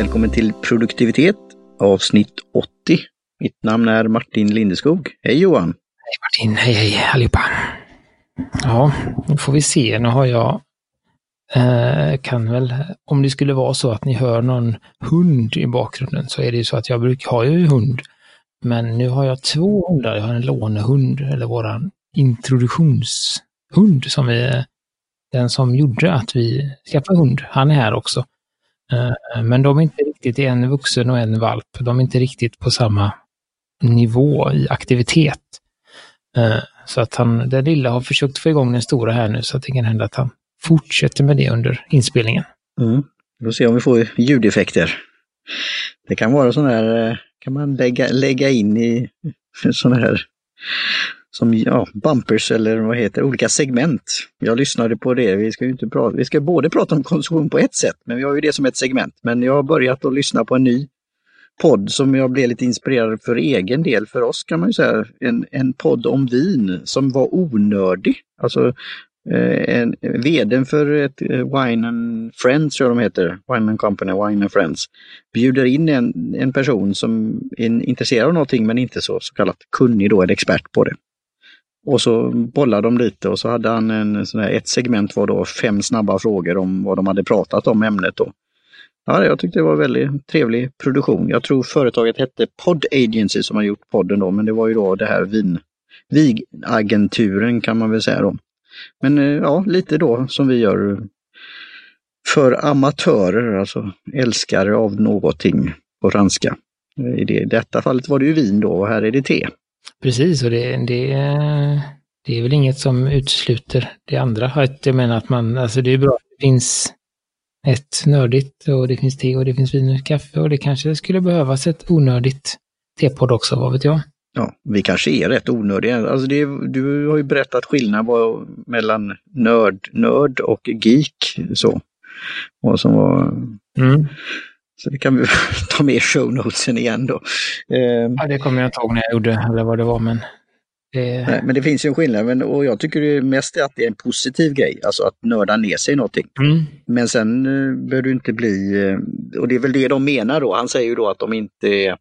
Välkommen till produktivitet avsnitt 80. Mitt namn är Martin Lindeskog. Hej Johan! Hej Martin, hej hej allihopa! Ja, nu får vi se. Nu har jag eh, kan väl, om det skulle vara så att ni hör någon hund i bakgrunden så är det ju så att jag brukar ha ju hund. Men nu har jag två hundar. Jag har en lånehund, eller våran introduktionshund som är den som gjorde att vi skaffade hund. Han är här också. Eh, men de är inte riktigt, en vuxen och en valp. De är inte riktigt på samma nivå i aktivitet. Eh, så att han, den lilla har försökt få igång den stora här nu så att det kan hända att han fortsätter med det under inspelningen. Mm. Vi får se om vi får ljudeffekter. Det kan vara sådana här, eh, kan man lägga, lägga in i sådana här som ja, bumpers eller vad heter olika segment. Jag lyssnade på det, vi ska ju inte prata, vi ska både prata om konsumtion på ett sätt, men vi har ju det som ett segment. Men jag har börjat att lyssna på en ny podd som jag blev lite inspirerad för egen del, för oss kan man ju säga, en, en podd om vin som var onördig. Alltså Eh, en, vdn för ett eh, Wine and Friends, tror jag de heter, Wine and Company, Wine and Friends, bjuder in en, en person som är intresserad av någonting men inte så, så kallat kunnig då, en expert på det. Och så bollade de lite och så hade han en, sån här, ett segment var då fem snabba frågor om vad de hade pratat om ämnet. Då. Ja, jag tyckte det var väldigt trevlig produktion. Jag tror företaget hette Pod Agency som har gjort podden då, men det var ju då det här vin, Vigagenturen kan man väl säga då. Men eh, ja, lite då som vi gör för amatörer, alltså älskare av någonting på franska. Eh, I det, detta fallet var det ju vin då och här är det te. Precis, och det, det, det är väl inget som utesluter det andra. Jag menar att man, alltså det är bra att det finns ett nördigt och det finns te och det finns vin och kaffe och det kanske skulle behövas ett onördigt tepodd också, vad vet jag? Ja, vi kanske är rätt onördiga. Alltså det, du har ju berättat skillnad mellan nörd, nörd och geek. Så. Och som var... Mm. Så det kan vi ta med i show notesen igen då. Ehm. Ja, det kommer jag inte ihåg när jag gjorde, eller vad det var, men det... Nej, men det finns ju en skillnad men, och jag tycker det mest är att det är en positiv grej, alltså att nörda ner sig i någonting. Mm. Men sen behöver du inte bli, uh, och det är väl det de menar då, han säger ju då att de inte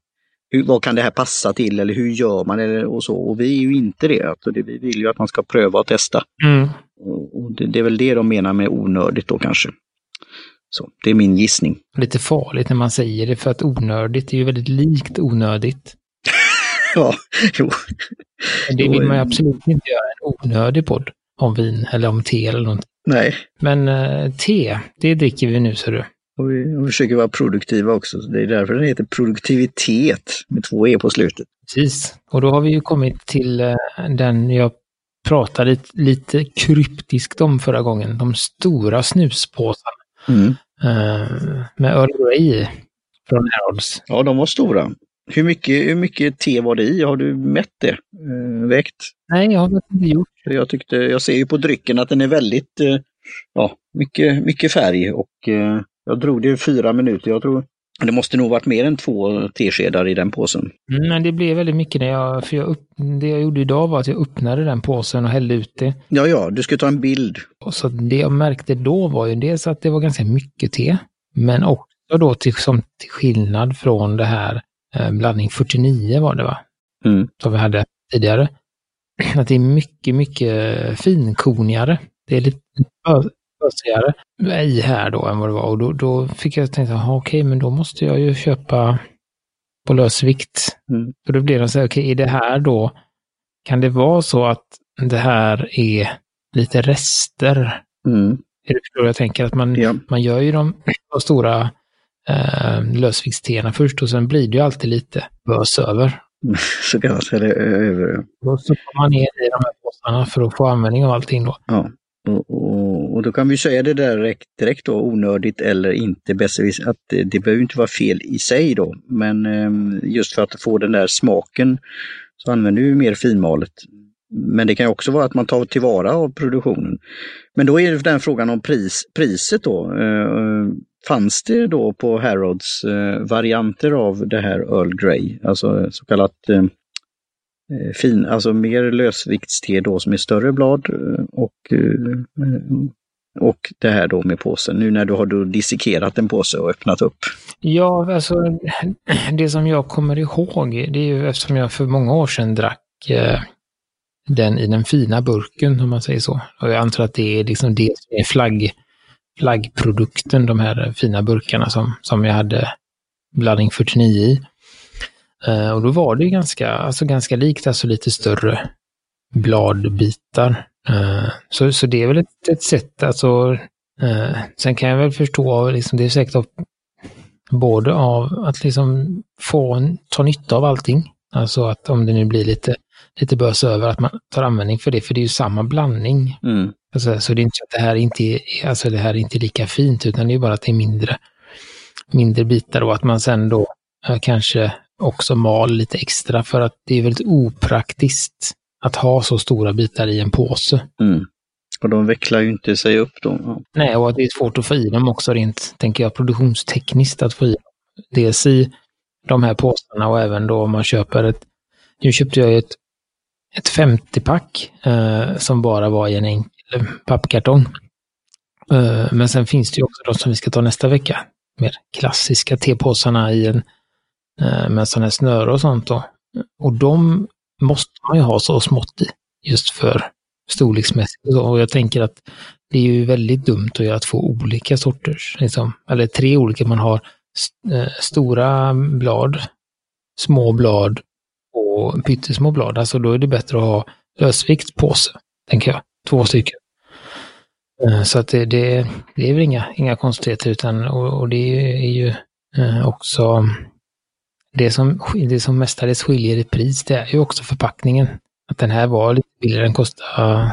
hur, vad kan det här passa till eller hur gör man eller, och så. Och vi är ju inte det. Alltså det vi vill ju att man ska pröva och testa. Mm. Och, det, det, är väl det de menar med onördigt då kanske. Så det är min gissning. Lite farligt när man säger det för att onördigt är ju väldigt likt onödigt. ja, jo. Det vill man ju absolut inte göra en onödig podd om vin eller om te eller någonting. Nej. Men uh, te, det dricker vi nu ser du. Och vi, och försöker vara produktiva också. Så det är därför den heter produktivitet med två e på slutet. Precis. Och då har vi ju kommit till uh, den jag pratade lite, kryptiskt om förra gången. De stora snuspåsarna. Mm. Uh, med Earl Grey från Harrods. Ja, de var stora. Hur mycket, hur mycket te var det i? Har du mätt det? Uh, vägt? Nej, jag har inte gjort. Jag, tyckte, jag ser ju på drycken att den är väldigt, uh, ja, mycket, mycket färg och jag drog det i fyra minuter. Jag tror det måste nog varit mer än två teskedar i den påsen. Mm, men det blev väldigt mycket när jag, för jag upp, det jag gjorde idag var att jag öppnade den påsen och hällde ut det. Ja, ja, du skulle ta en bild. Och så det jag märkte då var ju dels att det var ganska mycket te, men också då till, som till skillnad från det här eh, blandning 49 var det va? Mm. Som vi hade tidigare. Att det är mycket, mycket finkornigare. Det är lite ösigare i här då än vad det var. Och då, då fick jag tänka, okej, okay, men då måste jag ju köpa på lösvikt. Mm. Och då blev det så här, okej, okay, är det här då, kan det vara så att det här är lite rester? Mm. Är det så jag tänker? Att man, ja. man gör ju de, de stora eh, lösviktsteerna först och sen blir det ju alltid lite bös över. Så kan man säga det över. Då stoppar man ner i de här påsarna för att få användning av allting då. Ja. Och, och, och, då kan vi säga det där direkt, direkt då, onödigt eller inte att det, det behöver inte vara fel i sig då, men ehm, just för att få den där smaken så använder vi mer finmalet. Men det kan också vara att man tar tillvara av produktionen. Men då är det den frågan om pris, priset då. Ehm, fanns det då på Harrods eh, varianter av det här Earl Grey, alltså så kallat ehm, Eh, fin, alltså mer lösviktste då som är större blad eh, och eh, och det här då med påsen, nu när du har då dissekerat en påse och öppnat upp? Ja, alltså det som jag kommer ihåg, det är ju eftersom jag för många år sedan drack eh, den i den fina burken, om man säger så. Och jag antar att det är liksom det som är flagg, flaggprodukten, de här fina burkarna som, som jag hade blandning 49 i. Uh, och då var det ganska, alltså ganska likt, alltså lite större bladbitar. Uh, så, så det är väl ett, ett sätt, alltså, uh, sen kan jag väl förstå, liksom, det är säkert av, både av att liksom få ta nytta av allting, alltså att om det nu blir lite lite bös över att man tar användning för det, för det är ju samma blandning. Mm. Alltså, så det är inte så att det här inte är, alltså det här är inte lika fint, utan det är bara att det är mindre, mindre bitar och att man sen då kanske också mal lite extra för att det är väldigt opraktiskt att ha så stora bitar i en påse. Mm. Och de vecklar ju inte sig upp då. Ja. Nej, och att det är svårt att få i dem också rent, tänker jag, produktionstekniskt att få i Dels i de här påsarna och även då om man köper ett... Nu köpte jag ett ett 50-pack eh, som bara var i en enkel pappkartong. Eh, men sen finns det ju också de som vi ska ta nästa vecka. Mer klassiska tepåsarna i en Eh, med sådana här snöre och sånt då. Och de måste man ju ha så smått i, just för storleksmässigt. Och jag tänker att det är ju väldigt dumt att göra två olika sorters, liksom, eller tre olika. Man har st eh, stora blad, små blad och pyttesmå blad. Alltså då är det bättre att ha lösviktspåse, tänker jag. Två stycken. Eh, så att det, det, det är väl inga, inga konstigheter utan, och, och det är ju också det som, det som mestadels skiljer i pris, det är ju också förpackningen. Att den här var lite billigare, den kostade,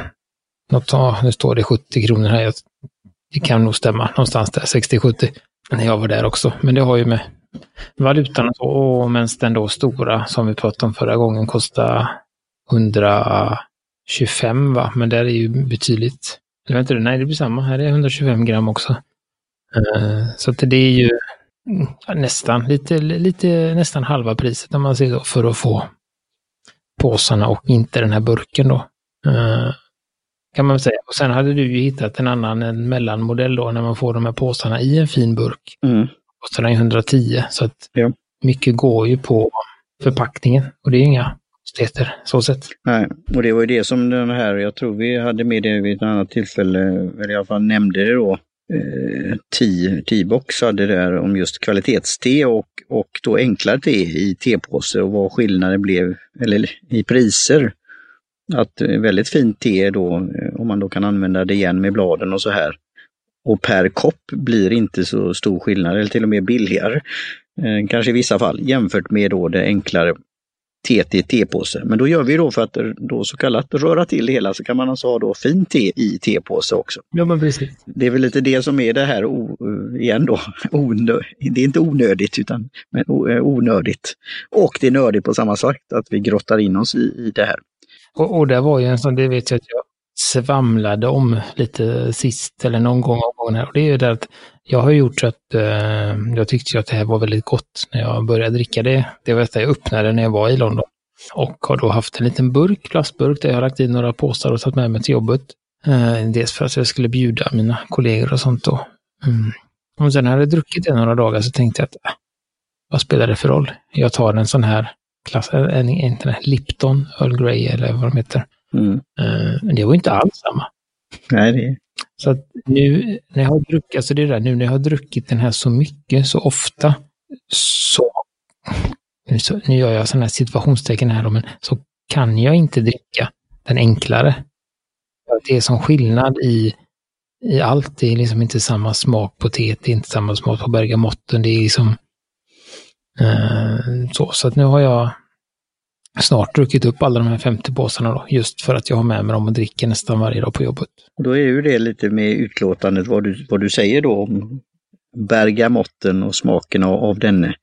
något, nu står det 70 kronor här. Det kan nog stämma någonstans där, 60-70. När jag var där också. Men det har ju med valutan och, och medan den då stora som vi pratade om förra gången kostar 125 va, men där är ju betydligt, eller nej det blir samma, här är 125 gram också. Eh, så att det är ju nästan, lite, lite, nästan halva priset om man säger så, för att få påsarna och inte den här burken då. Uh, kan man säga. Och sen hade du ju hittat en annan, en mellanmodell då, när man får de här påsarna i en fin burk. Mm kostar den 110. Så att ja. mycket går ju på förpackningen och det är inga konstigheter så sett. Nej, och det var ju det som den här, jag tror vi hade med det vid ett annat tillfälle, eller i alla fall nämnde det då, eh, T-box det där om just kvalitetste och, och då enklare te i tepåse och vad skillnaden blev, eller i priser. Att eh, väldigt fint te då, eh, om man då kan använda det igen med bladen och så här, och per kopp blir inte så stor skillnad, eller till och med billigare, eh, kanske i vissa fall, jämfört med då det enklare TT-tepåse. Men då gör vi då för att då så kallat röra till det hela så kan man alltså ha då fin te i tepåse också. Ja men precis. Det är väl lite det som är det här igen då. Onö det är inte onödigt utan men eh, onödigt. Och det är nördigt på samma sätt att vi grottar in oss i, i det här. Och, och det var ju en sån, det vet jag att jag svamlade om lite sist eller någon gång här. Och det är ju det att jag har gjort så att eh, jag tyckte att det här var väldigt gott när jag började dricka det. Det var detta jag öppnade när jag var i London. Och har då haft en liten burk, plastburk, där jag har lagt i några påsar och tagit med mig till jobbet. Eh, dels för att jag skulle bjuda mina kollegor och sånt då. Mm. Och sen när jag hade druckit det några dagar så tänkte jag att äh, vad spelar det för roll? Jag tar en sån här klass, en, en, en Lipton Earl Grey eller vad de heter. Mm. Men det var inte alls samma. Nej, det Så att nu när jag har druckit, alltså det där, nu när jag har druckit den här så mycket, så ofta, så, nu, så, nu gör jag sådana här situationstecken här, men så kan jag inte dricka den enklare. Det är som skillnad i, i allt. Det är liksom inte samma smak på teet, det är inte samma smak på bergamotten. Det är liksom uh, så. Så att nu har jag snart druckit upp alla de här 50 påsarna då, just för att jag har med mig dem och dricker nästan varje dag på jobbet. Och då är ju det lite med utlåtandet vad du, vad du säger då om bergamotten och smaken av, av denne.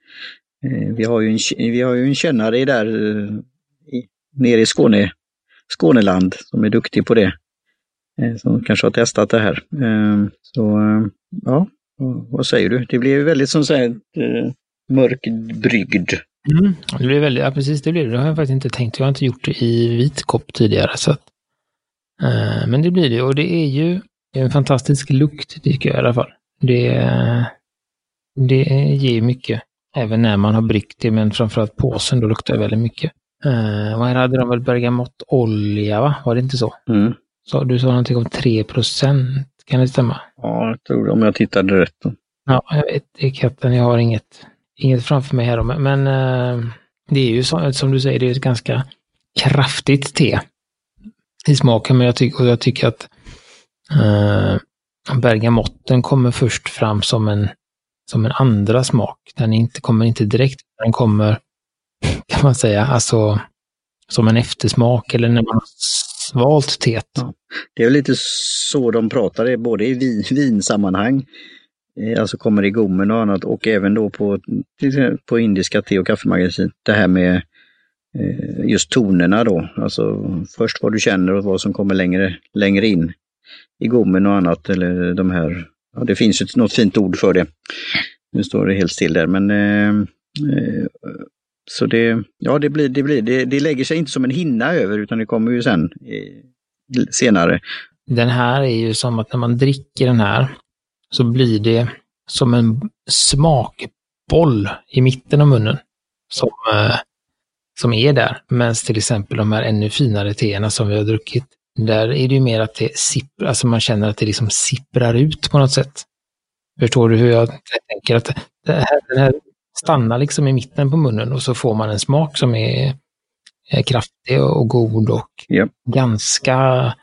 Eh, vi, har ju en, vi har ju en kännare där eh, nere i Skåne, Skåneland som är duktig på det. Eh, som kanske har testat det här. Eh, så eh, ja, vad säger du? Det blir ju väldigt som sagt eh, mörkbryggd Mm, det blir väldigt, ja precis det blir det. Det har jag faktiskt inte tänkt. Jag har inte gjort det i vit kopp tidigare. Så att, eh, men det blir det och det är ju Det är en fantastisk lukt tycker jag i alla fall. Det, det ger mycket. Även när man har bryggt det, men framförallt påsen, då luktar det väldigt mycket. Uh, och här hade de väl bergamottolja, va? Var det inte så? Mm. så du sa någonting om 3 procent, kan det stämma? Ja, jag tror det, om jag tittade rätt. Då. Ja, jag vet etiketten, jag har inget, inget framför mig här då, men eh, det är ju så, som du säger, det är ett ganska kraftigt te i smaken, men jag, ty och jag tycker att eh, bergamotten kommer först fram som en, som en andra smak. Den inte, kommer inte direkt, den kommer, kan man säga, alltså som en eftersmak eller när man har svalt teet. Ja, det är lite så de pratar, både i vin, vinsammanhang, Eh, alltså kommer i gommen och annat, och även då på, på indiska te och kaffemagasin. Det här med eh, just tonerna då, alltså först vad du känner och vad som kommer längre, längre in i gommen och annat, eller de här, ja, det finns ju något fint ord för det. Nu står det helt still där, men eh, eh så det, ja det blir, det blir, det, det lägger sig inte som en hinna över utan det kommer ju sen eh, senare. Den här är ju som att när man dricker den här så blir det som en smakboll i mitten av munnen. Som, eh, som är där. Medan till exempel de här ännu finare teerna som vi har druckit, där är det ju mer att det sipprar, alltså man känner att det liksom sipprar ut på något sätt. Förstår du hur jag tänker? Att det här, den här stannar liksom i mitten på munnen och så får man en smak som är, är kraftig och god och yep. ganska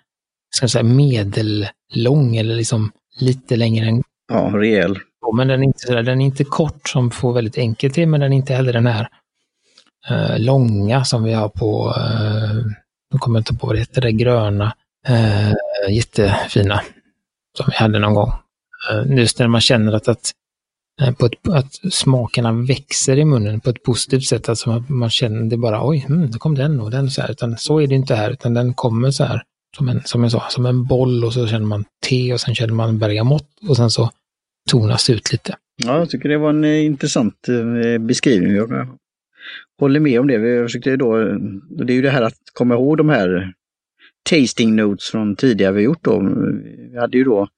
ska jag säga, medellång eller liksom lite längre än... Ja, rejäl. Men den är inte, den är inte kort som får väldigt enkelt till, men den är inte heller den här uh, långa som vi har på, uh, nu kommer jag inte på vad det heter, det gröna, uh, jättefina som vi hade någon gång. Uh, just när man känner att, att Eh, på ett, att smakerna växer i munnen på ett positivt sätt. Alltså man, man känner det bara, oj, mm, det kom den och den så här. Utan så är det inte här, utan den kommer så här som en, som jag sa, som en boll och så känner man te och sen känner man bergamott och sen så tonas det ut lite. Ja, jag tycker det var en eh, intressant eh, beskrivning. Jag håller med om det. Vi försökte då, det är ju det här att komma ihåg de här tasting notes från tidigare vi gjort då. Vi hade ju då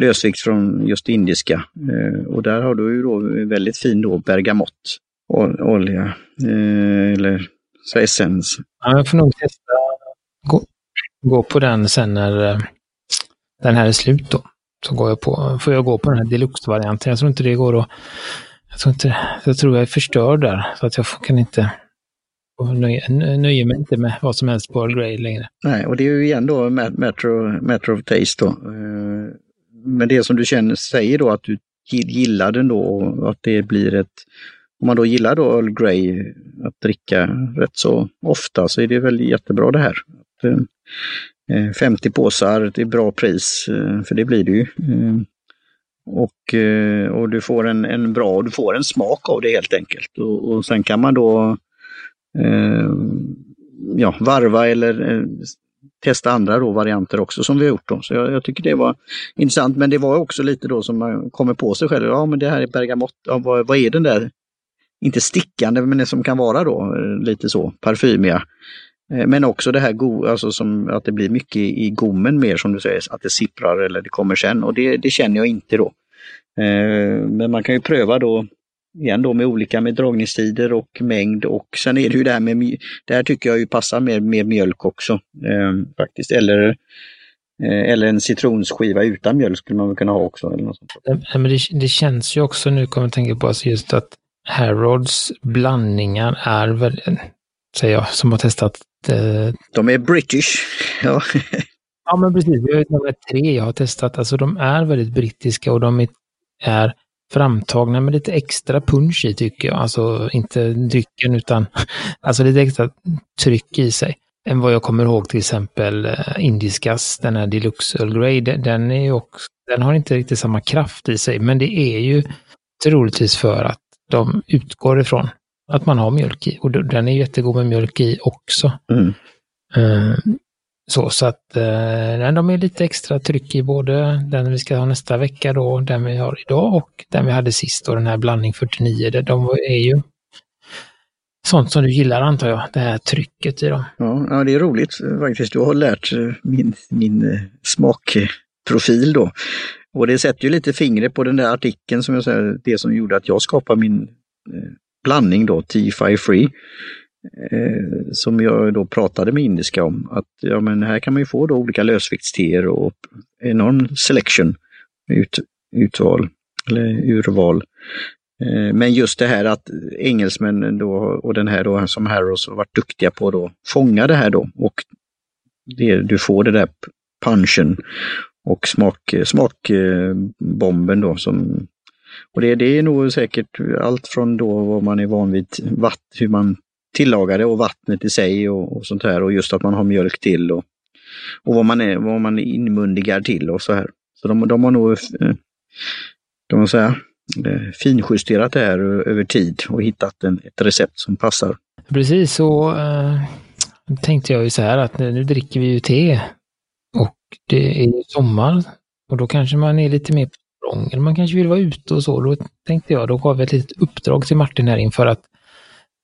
lösvikt från just indiska eh, och där har du ju då väldigt fin då bergamott olja eller så essens. Ja, jag får nog testa gå, på den sen när eh, den här är slut då. Så går jag på, får jag gå på den här deluxe-varianten. Jag tror inte det går att jag tror, inte, jag tror jag är förstörd där, så att jag kan inte nöjer, nöjer mig inte med vad som helst på Earl Grey längre. Nej, och det är ju igen då Metro, Metro of Taste då. Eh, men det som du känner, säger då att du gillar den då och att det blir ett, om man då gillar då Earl Grey att dricka rätt så ofta så är det väl jättebra det här. 50 eh, påsar, till bra pris, eh, för det blir det ju. Eh, och, och du får en, en bra, du får en smak av det helt enkelt. Och, och sen kan man då eh, ja, varva eller eh, testa andra då, varianter också som vi har gjort. Då. Så jag, jag, tycker det var intressant, men det var också lite då som man kommer på sig själv. Ja, men det här är bergamott. Ja, vad, vad är den där? Inte stickande, men det som kan vara då lite så parfymiga. Eh, men också det här go alltså som att det blir mycket i gommen mer som du säger, att det sipprar eller det kommer sen och det, det känner jag inte då. Eh, men man kan ju pröva då igen då med olika med dragningstider och mängd och sen är det ju det här med, det här tycker jag ju passar med, med mjölk också eh, faktiskt. Eller, eh, eller en citronskiva utan mjölk skulle man väl kunna ha också. Eller något sånt. men det, det känns ju också nu, kommer jag tänka på, alltså just att Harrods blandningar är väldigt, säger jag, som har testat. Eh... De är British. Ja. ja, men precis. De är tre jag har testat. Alltså de är väldigt brittiska och de är framtagna med lite extra punch i tycker jag. Alltså inte drycken utan alltså lite extra tryck i sig. Än vad jag kommer ihåg till exempel eh, Indiskas, den här Deluxe Earl Grey, den, är också, den har inte riktigt samma kraft i sig, men det är ju troligtvis för att de utgår ifrån att man har mjölk i. Och den är jättegod med mjölk i också. Mm. Uh, så, så att eh, de är lite extra tryck i både den vi ska ha nästa vecka då, den vi har idag och den vi hade sist och den här blandning 49. De är ju sånt som du gillar antar jag, det här trycket i dem. Ja, ja det är roligt faktiskt. Du har lärt min, min eh, smak profil då. Och det sätter ju lite fingret på den där artikeln som jag säger, det som gjorde att jag skapade min eh, blandning då, T-Fi Free. Eh, som jag då pratade med indiska om. Att ja, men här kan man ju få då olika lösviktsteer och enorm selection, ut, utval, eller urval. Eh, men just det här att engelsmännen då och den här då som Harrows har varit duktiga på då fånga det här då och det, du får det där punchen och smak, smakbomben då som och det, det är nog säkert allt från då vad man är van vid, vatt, hur man tillagar det och vattnet i sig och, och, sånt här och just att man har mjölk till och, och vad man är, vad man inmundigar till och så här. Så de, de har nog, kan man säga, finjusterat det här över tid och hittat en, ett recept som passar. Precis, så eh, tänkte jag ju så här att nu dricker vi ju te och det är sommar och då kanske man är lite mer på restaurang. eller man kanske vill vara ute och så. Då tänkte jag, då gav jag ett litet uppdrag till Martin här inför att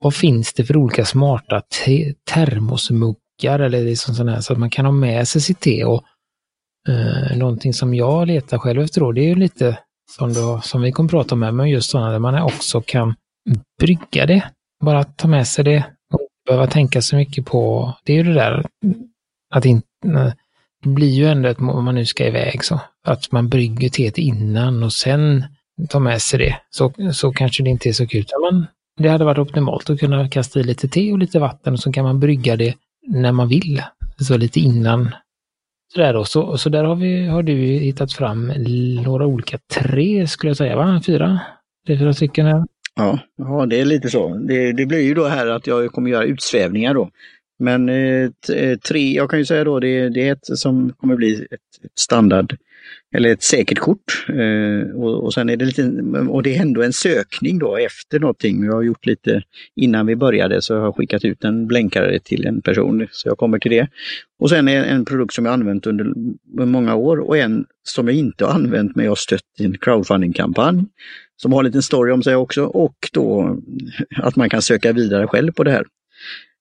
vad finns det för olika smarta te termosmuggar eller liksom sådana här så att man kan ha med sig sitt te och eh, någonting som jag letar själv efter då, det är ju lite som, då, som vi kommer prata om här, men just sådana där man också kan brygga det. Bara ta med sig det och behöva tänka så mycket på, det är ju det där att inte, eh, det blir ju ändå ett, om man nu ska iväg så, att man brygger teet innan och sen tar med sig det. Så, så kanske det inte är så kul. Men det hade varit optimalt att kunna kasta i lite te och lite vatten och så kan man brygga det när man vill. Så lite innan. Sådär då. Så, så där har, vi, har du hittat fram några olika, tre skulle jag säga, va? Fyra? Det är fyra stycken här. Ja, ja, det är lite så. Det, det blir ju då här att jag kommer göra utsvävningar då. Men eh, eh, tre, jag kan ju säga då, det, det är ett som kommer bli ett, ett standard eller ett säkert kort. Eh, och, och sen är det lite, och det är ändå en sökning då efter någonting. Jag har gjort lite innan vi började så jag har skickat ut en blänkare till en person, så jag kommer till det. Och sen är en produkt som jag använt under många år och en som jag inte har använt men jag har stött i en crowdfunding-kampanj som har en liten story om sig också och då att man kan söka vidare själv på det här.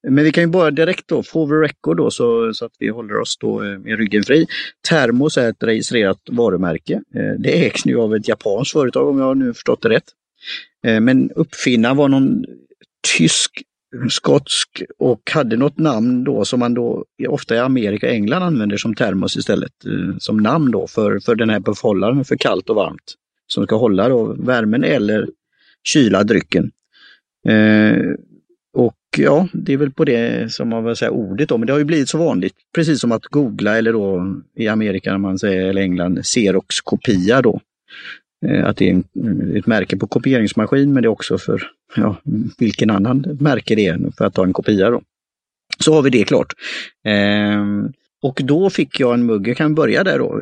Men vi kan ju bara direkt då, får vi record då så, så att vi håller oss då eh, med ryggen fri. Termos är ett registrerat varumärke. Eh, det ägs nu av ett japanskt företag om jag nu förstått det rätt. Eh, men uppfinnaren var någon tysk, skotsk och hade något namn då som man då ofta i Amerika och England använder som termos istället. Som namn då för, för den här behållaren för kallt och varmt. Som ska hålla då värmen eller kyla drycken. Ja, det är väl på det som man vill säga ordet då, men det har ju blivit så vanligt, precis som att googla eller då i Amerika när man säger, eller England, Xerox kopia då. Eh, att det är ett märke på kopieringsmaskin, men det är också för ja, vilken annan märke det är för att ta en kopia då. Så har vi det klart. Ehm, och då fick jag en mugg, jag kan börja där då,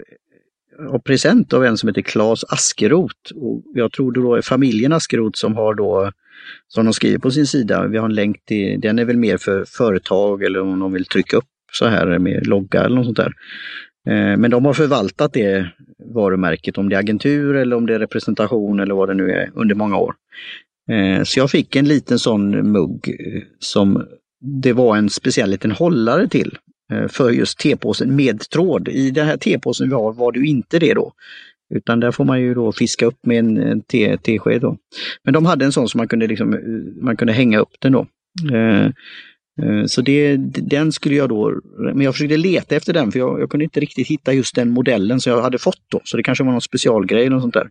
av present av en som heter Claes Askerot. Och jag tror det då är familjen Askerot som har då som de skriver på sin sida. Vi har en länk till, den är väl mer för företag eller om de vill trycka upp så här med logga eller något sånt där. Eh, men de har förvaltat det varumärket, om det är agentur eller om det är representation eller vad det nu är, under många år. Eh, så jag fick en liten sån mugg eh, som det var en speciell liten hållare till för just tepåsen med tråd. I den här tepåsen vi har var det inte det då. Utan där får man ju då fiska upp med en tesked. Då. Men de hade en sån som man kunde, liksom, eh, man kunde hänga upp den då. Eh, eh, så det, den skulle jag då, men jag försökte leta efter den för jag, jag, kunde inte riktigt hitta just den modellen som jag hade fått då. Så det kanske var någon specialgrej eller något sånt där.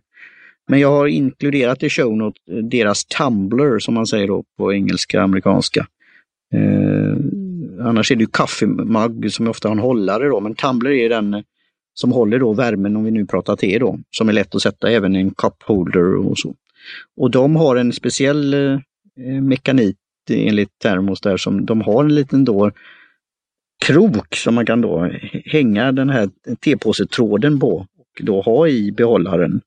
Men jag har inkluderat i show eh, deras Tumblr som man säger då på engelska amerikanska. Eh, annars är det ju kaffemugg som ofta har en hållare då, men Tumblr är den eh, som håller då värmen om vi nu pratar te då, som är lätt att sätta även i en cup holder och så. Och de har en speciell eh, mekanik enligt Termos där som de har en liten då krok som man kan då hänga den här tepåsetråden på och då ha i behållaren.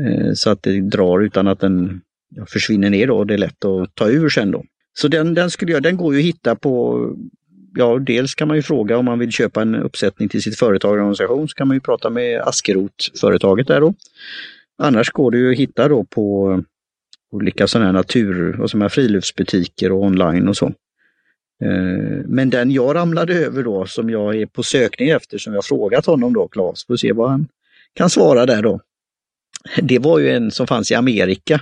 Eh, så att det drar utan att den försvinner ner då. Det är lätt att ta ur sen då. Så den, den, skulle jag, den går ju att hitta på ja, dels kan man ju fråga om man vill köpa en uppsättning till sitt företag eller organisation så kan man ju prata med Askerot-företaget där då. Annars går det ju att hitta då på olika sådana här natur och sådana här friluftsbutiker och online och så. Eh, men den jag ramlade över då, som jag är på sökning efter, som jag frågat honom då, Claes, får se vad han kan svara där då. Det var ju en som fanns i Amerika,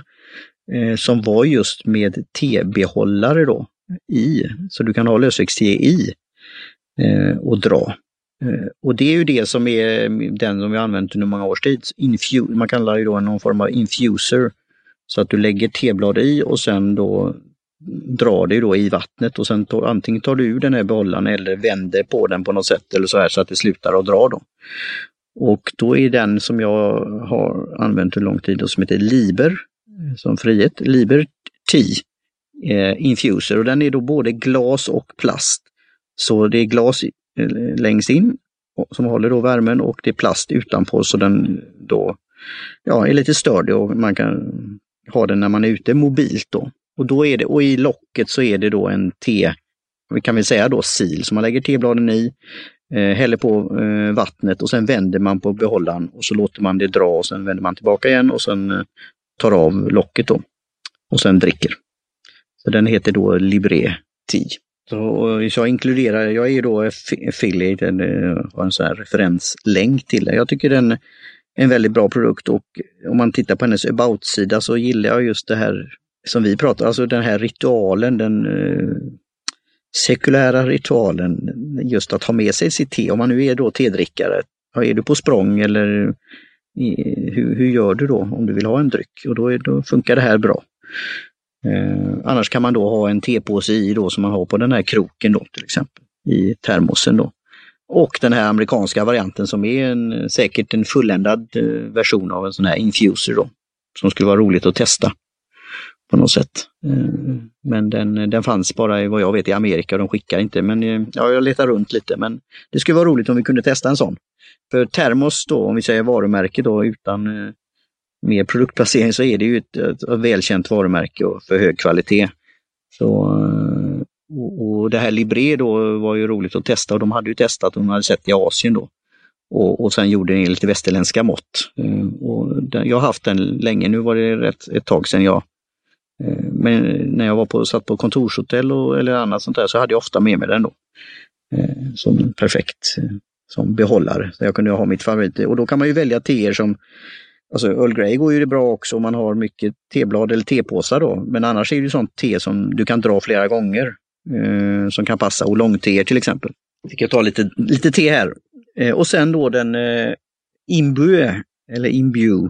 eh, som var just med T-behållare då i, så du kan ha lösvikts-T i eh, och dra. Eh, och det är ju det som är den som vi använt under många års tid. Infu man kallar det då någon form av infuser. Så att du lägger teblad i och sen då drar det då i vattnet och sen tar, antingen tar du ur den här behållaren eller vänder på den på något sätt eller så här så att det slutar att dra. Då. Och då är den som jag har använt under lång tid och som heter Liber, eh, som frihet, Liber T Eh, infuser och den är då både glas och plast. Så det är glas eh, längst in som håller då värmen och det är plast utanpå så den då ja, är lite störd. och man kan ha den när man är ute mobilt då. Och, då är det, och i locket så är det då en te, vi kan väl säga då sil, som man lägger tebladen i, eh, häller på eh, vattnet och sen vänder man på behållaren och så låter man det dra och sen vänder man tillbaka igen och sen eh, tar av locket då. Och sen dricker. Så den heter då Libre Tea. Så, jag inkluderar, jag är ju då affiliate, eh, har en sån här referenslänk till det. Jag tycker den är en väldigt bra produkt och om man tittar på hennes about-sida så gillar jag just det här som vi pratar, alltså den här ritualen, den eh, sekulära ritualen, just att ha med sig sitt te. Om man nu är då tedrickare, är du på språng eller eh, hur, hur gör du då om du vill ha en dryck? Och då, är, då funkar det här bra. Eh, annars kan man då ha en tepåse i då som man har på den här kroken då till exempel, i termosen då. Och den här amerikanska varianten som är en, säkert en fulländad eh, version av en sån här infuser då, som skulle vara roligt att testa på något sätt. Eh, men den, den fanns bara vad jag vet i Amerika och de skickar inte. Men eh, ja, jag letar runt lite. Men det skulle vara roligt om vi kunde testa en sån. För Termos då, om vi säger varumärke då utan eh, mer produktplacering så är det ju ett, ett, ett välkänt varumärke och för hög kvalitet. Så, eh, och, och, det här Libre då var ju roligt att testa och de hade ju testat och de hade sett i Asien då. Och, och sen gjorde den lite västerländska mått. Eh, och den, jag har haft den länge, nu var det rätt, ett tag sedan jag eh, men när jag var på, satt på kontorshotell och, eller annat sånt där så hade jag ofta med mig den då. Som perfekt som behållare. Så jag kunde ha mitt favorit. Och då kan man ju välja teer som Alltså Earl Grey går ju bra också om man har mycket teblad eller tepåsar då. Men annars är det sånt te som du kan dra flera gånger. Eh, som kan passa. Och långteer till exempel. Jag fick jag ta lite, lite te här. Eh, och sen då den eh, Imbue, eller Imbue,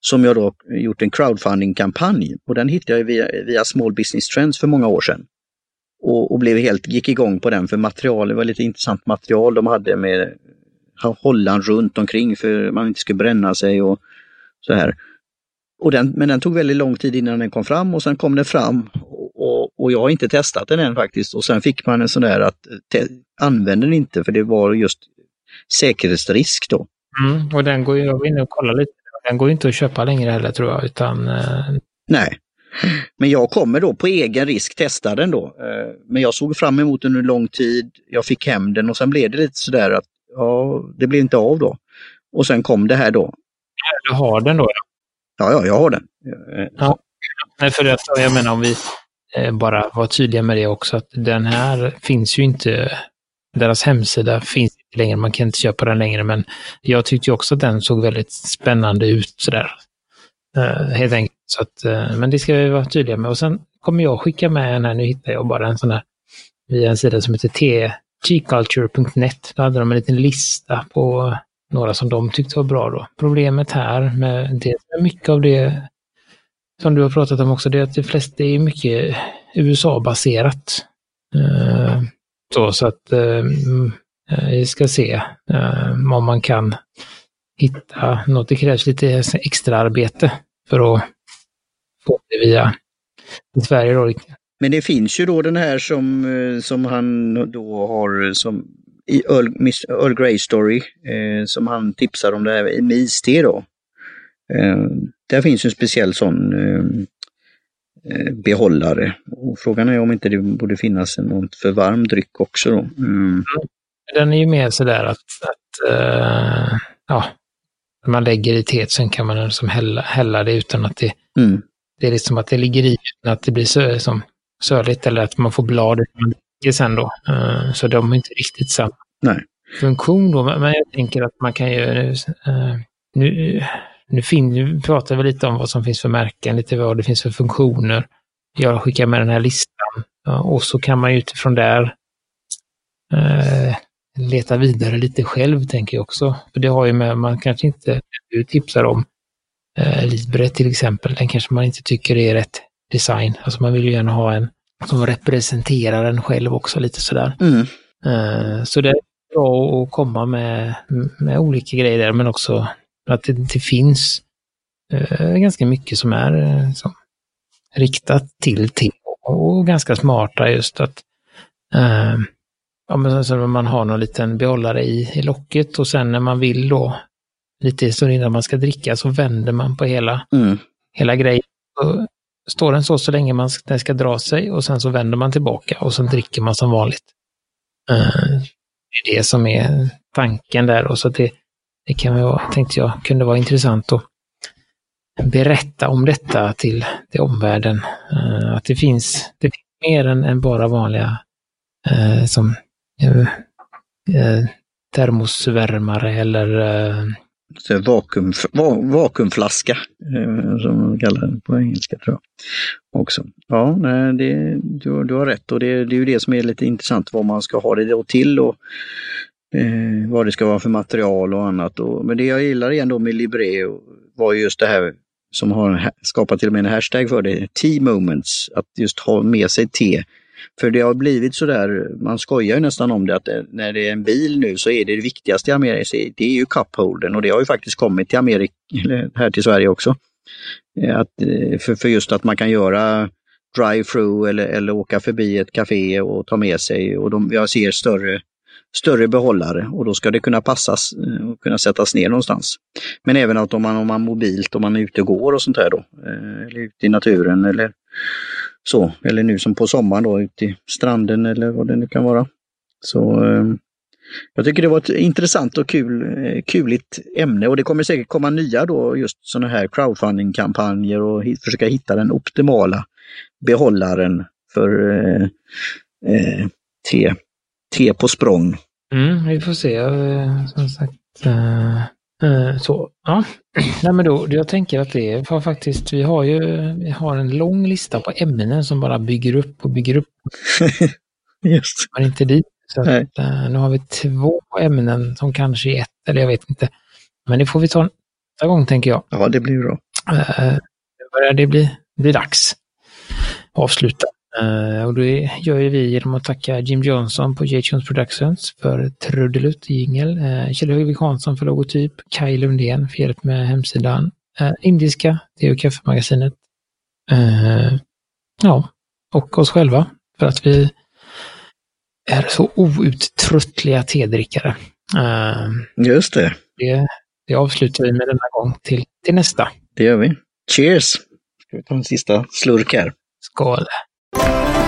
som jag då gjort en crowdfunding-kampanj och den hittade jag via, via Small Business Trends för många år sedan. Och, och, blev helt, gick igång på den för materialet var lite intressant material de hade med eh, Holland runt omkring för man inte skulle bränna sig och så här. Och den, men den tog väldigt lång tid innan den kom fram och sen kom den fram och, och jag har inte testat den än faktiskt. Och sen fick man en sån där att te, använd den inte för det var just säkerhetsrisk då. Mm, och den går ju, jag var inne och kollade lite den går inte att köpa längre heller tror jag. Utan, eh... Nej. Men jag kommer då på egen risk testa den då. Eh, men jag såg fram emot den under lång tid. Jag fick hem den och sen blev det lite sådär att ja, det blev inte av då. Och sen kom det här då. Du har den då? Ja, ja, jag har den. Ja. Nej, för att, jag menar om vi eh, bara var tydliga med det också, att den här finns ju inte deras hemsida finns inte längre, man kan inte köpa den längre, men jag tyckte också att den såg väldigt spännande ut sådär. Uh, helt enkelt. Så att, uh, men det ska vi vara tydliga med. Och sen kommer jag skicka med en här, nu hittar jag bara en sån här, via en sida som heter tculture.net. Då hade de en liten lista på några som de tyckte var bra då. Problemet här med det, mycket av det som du har pratat om också, det är att det flesta är mycket USA-baserat. Eh, så, så att eh, mm, eh, vi ska se om man kan hitta något. Det krävs lite extra arbete för att få det via Sverige. Då. Men det finns ju då den här som, som han då har som i Earl, Earl Grey Story, eh, som han tipsar om det här med iste då. Eh, där finns en speciell sån eh, Eh, behållare. Och frågan är om inte det borde finnas något för varm dryck också. Då. Mm. Den är ju mer sådär att, att uh, ja, när man lägger i teet sen kan man liksom hälla, hälla det utan att det, mm. det är liksom att det ligger i, att det blir så, som söligt eller att man får blad. Dricker sen då. Uh, så de är inte riktigt samma Nej. funktion då. Men jag tänker att man kan ju... Uh, nu, nu, fin, nu pratar vi lite om vad som finns för märken, lite vad det finns för funktioner. Jag skickar med den här listan och så kan man ju utifrån där uh, leta vidare lite själv, tänker jag också. För det har ju med, man kanske inte, du tipsar om eh, Libre till exempel, den kanske man inte tycker är rätt design. Alltså man vill ju gärna ha en som representerar en själv också lite sådär. Mm. Eh, så det är bra att komma med, med olika grejer där, men också att det, det finns eh, ganska mycket som är eh, som, riktat till te och ganska smarta just att eh, ja, men så man har någon liten behållare i, i locket och sen när man vill då, lite så innan man ska dricka, så vänder man på hela, mm. hela grejen. Så står den så så länge man den ska dra sig och sen så vänder man tillbaka och sen dricker man som vanligt. Uh, det är det som är tanken där och så det, det kan vara, tänkte jag kunde vara intressant att berätta om detta till, till omvärlden. Uh, att det finns, det finns mer än, än bara vanliga uh, som termosvärmare eller så vakuum, va, vakuumflaska, eh, som man kallar det på engelska tror jag. Också. Ja, nej, det, du, du har rätt och det, det är ju det som är lite intressant vad man ska ha det då till och eh, vad det ska vara för material och annat. Och, men det jag gillar igen då med Libre var just det här som har skapat till och med en hashtag för det, T-moments, att just ha med sig te för det har blivit sådär, man skojar ju nästan om det, att eh, när det är en bil nu så är det det viktigaste i Amerika, det är ju cupholden och det har ju faktiskt kommit till Amerika, eller här till Sverige också. Eh, att, eh, för, för just att man kan göra drive-through eller, eller åka förbi ett café och ta med sig och de, jag ser större, större behållare och då ska det kunna passas och kunna sättas ner någonstans. Men även att om man, om man mobilt, om man är ute och går och sånt där då, eller ute i naturen eller så, eller nu som på sommaren då ute i stranden eller vad det nu kan vara. Så eh, jag tycker det var ett intressant och kul, eh, kuligt ämne och det kommer säkert komma nya då just sådana här crowdfunding-kampanjer och hit, försöka hitta den optimala behållaren för eh, eh, te, te på språng. Mm, vi får se. Eh, som sagt, Eh, så, ja. Nej, men då, jag tänker att det var faktiskt, vi har ju vi har en lång lista på ämnen som bara bygger upp och bygger upp. Just. Men inte dit. Så att, uh, nu har vi två ämnen som kanske är ett, eller jag vet inte. Men det får vi ta nästa gång tänker jag. Ja, det blir bra. Uh, börjar det bli, bli dags att avsluta. Uh, och det gör ju vi genom att tacka Jim Johnson på J-Tunes Productions för trudelutt jingel, uh, Kjell Högvik Hansson för logotyp, Kaj Lundén för hjälp med hemsidan, uh, Indiska, det är kaffemagasinet. Uh, ja, och oss själva för att vi är så outtröttliga tedrickare. Uh, Just det. det. Det avslutar vi med denna gång till, till nästa. Det gör vi. Cheers! Ska vi ta en sista slurk här? Skål! you